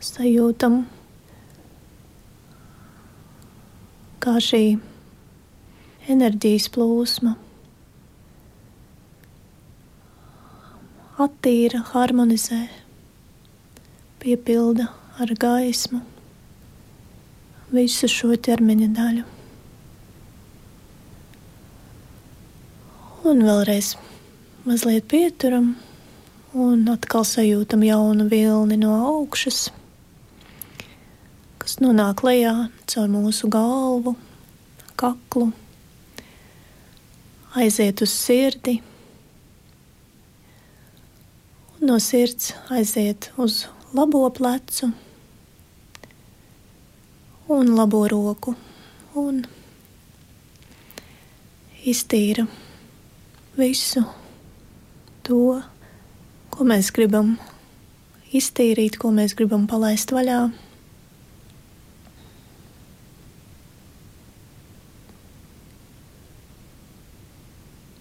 [SPEAKER 3] Sajūtam, kā šī enerģijas plūsma attīra, harmonizē, piepilda ar gaismu visu šo ķermeņa daļu. Un vēlreiz mazliet pieturam un atkal sajūtam jaunu vilni no augšas, kas nonāk lejā caur mūsu galvu, kaklu, aiziet uz sirdi, un no sirds aiziet uz labo plecu un labo roku un iztīra visu to, ko mēs gribam iztīrīt, ko mēs gribam palaist vaļā.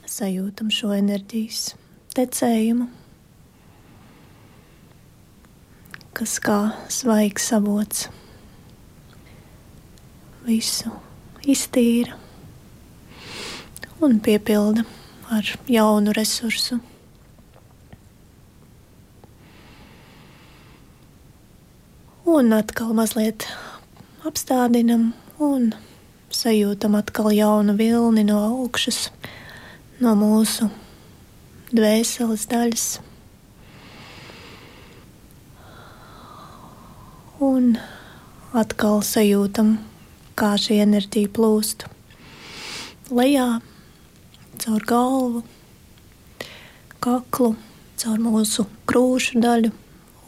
[SPEAKER 3] Sajūtam šo enerģijas tecējumu, kas kā svaigs avots visu iztīra un piepilda ar jaunu resursu. Un atkal mazliet apstādinam un sajūtam atkal jaunu vilni no augšas, no mūsu dvēseles daļas. Un atkal sajūtam, kā šī enerģija plūst lejā, caur galvu, kaklu, caur mūsu krūšu daļu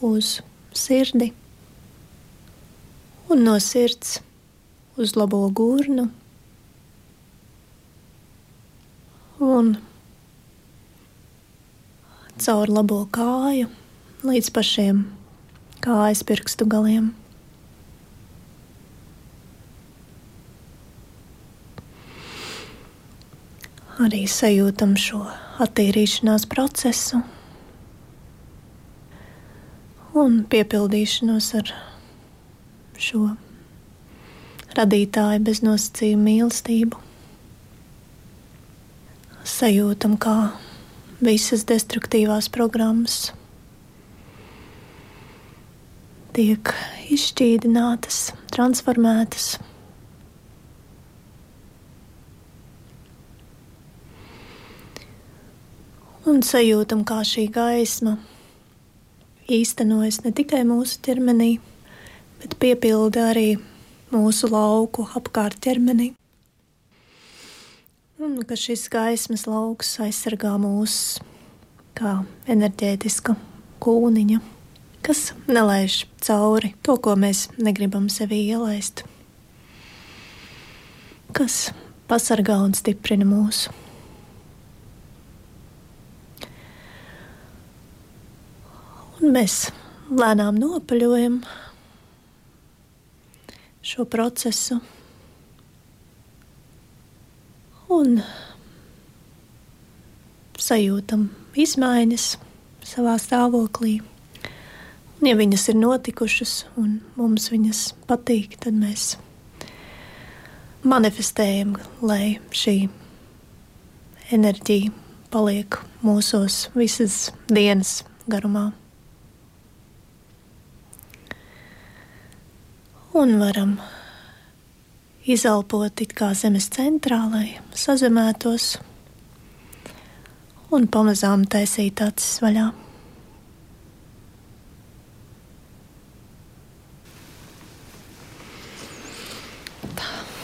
[SPEAKER 3] uz sirdi un no sirds uz labo gurnu. Un caur labo kāju līdz pašiem kājas pirkstu galiem. Arī sajūtam šo attīrīšanās procesu un piepildīšanos ar šo radītāju bez nosacījuma mīlestību. Sajūtam, kā visas destruktīvās programmas tiek izšķīdinātas, transformētas. Un sajūtam, kā šī gaisma īstenojas ne tikai mūsu ķermenī, bet piepilda arī mūsu lauku apkārt ķermenī. Un ka šis gaismas lauks aizsargā mūs kā enerģētiska kūniņa, kas nelaiž cauri to, ko mēs negribam sevī ielaist, kas pasargā un stiprina mūsu. Un mēs lēnām nopaļojam, šo procesu. Un sajūtam izmaiņas savā stāvoklī. Un, ja viņas ir notikušas un mums viņas patīk, tad mēs manifestējam, lai šī enerģija paliek mūsos visas dienas garumā. un varam izelpot it kā zemes centrā, lai sazemētos un pamazām taisīt acis vaļā.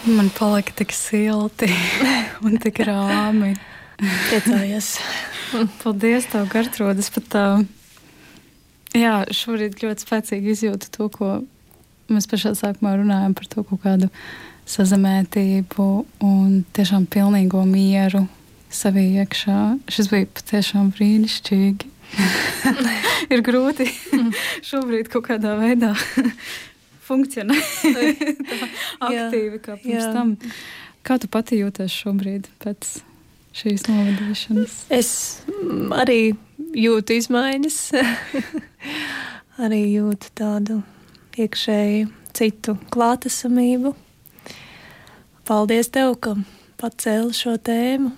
[SPEAKER 2] Man palika tik silti un tik rāmi.
[SPEAKER 3] Priecājos.
[SPEAKER 2] Paldies, tev, Gertrūdas, pat tā. Jā, šorīt ļoti spēcīgi izjūtu to, ko mēs pašā sākumā runājam par to kaut kādu sazemētību un tiešām pilnīgo mieru savī iekšā. Šis bija patiešām brīnišķīgi. ir grūti šobrīd kaut kādā veidā funkcionēt aktīvi kā pirms jā. tam. Kā tu pati jūties šobrīd pēc šīs novadīšanas?
[SPEAKER 3] Es arī jūtu izmaiņas, arī jūtu tādu iekšēji citu klātesamību. Paldies tev, ka pacēli šo tēmu.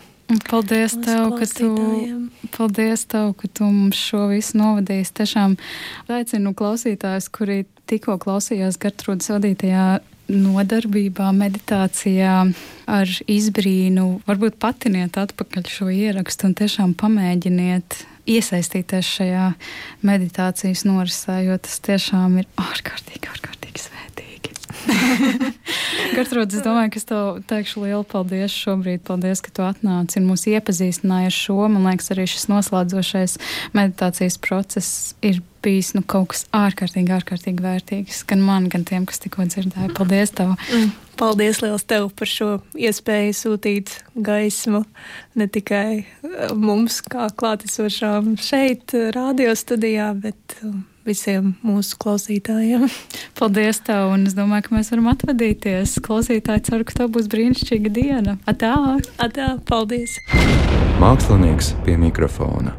[SPEAKER 2] Paldies tev, ka tu, paldies tev, ka tu mums šo visu novadīsi. Tiešām aicinu klausītājus, kuri tikko klausījās Gertrūdas vadītajā nodarbībā, meditācijā ar izbrīnu, varbūt patiniet atpakaļ šo ierakstu un tiešām pamēģiniet iesaistīties šajā meditācijas norisē, jo tas tiešām ir ārkārtīgi, ārkārtīgi svētīgi. Gertrūda, es domāju, ka es tev teikšu lielu paldies šobrīd. Paldies, ka tu atnāci un mūs iepazīstināji ar šo. Man liekas, arī šis noslēdzošais meditācijas process ir bijis nu, kaut kas ārkārtīgi, ārkārtīgi vērtīgs. Gan man, gan tiem, kas tikko dzirdēja. Paldies tev! Mm.
[SPEAKER 3] Paldies liels tev par šo iespēju sūtīt gaismu ne tikai eh, mums, kā klātesošām šeit, eh, radio studijā, bet eh, visiem mūsu klausītājiem.
[SPEAKER 2] Paldies tev, un es domāju, ka mēs varam atvadīties. Klausītāji, ceru, ka tev būs brīnišķīga diena. Atā!
[SPEAKER 3] Atā, paldies!
[SPEAKER 1] Mākslinieks pie mikrofona.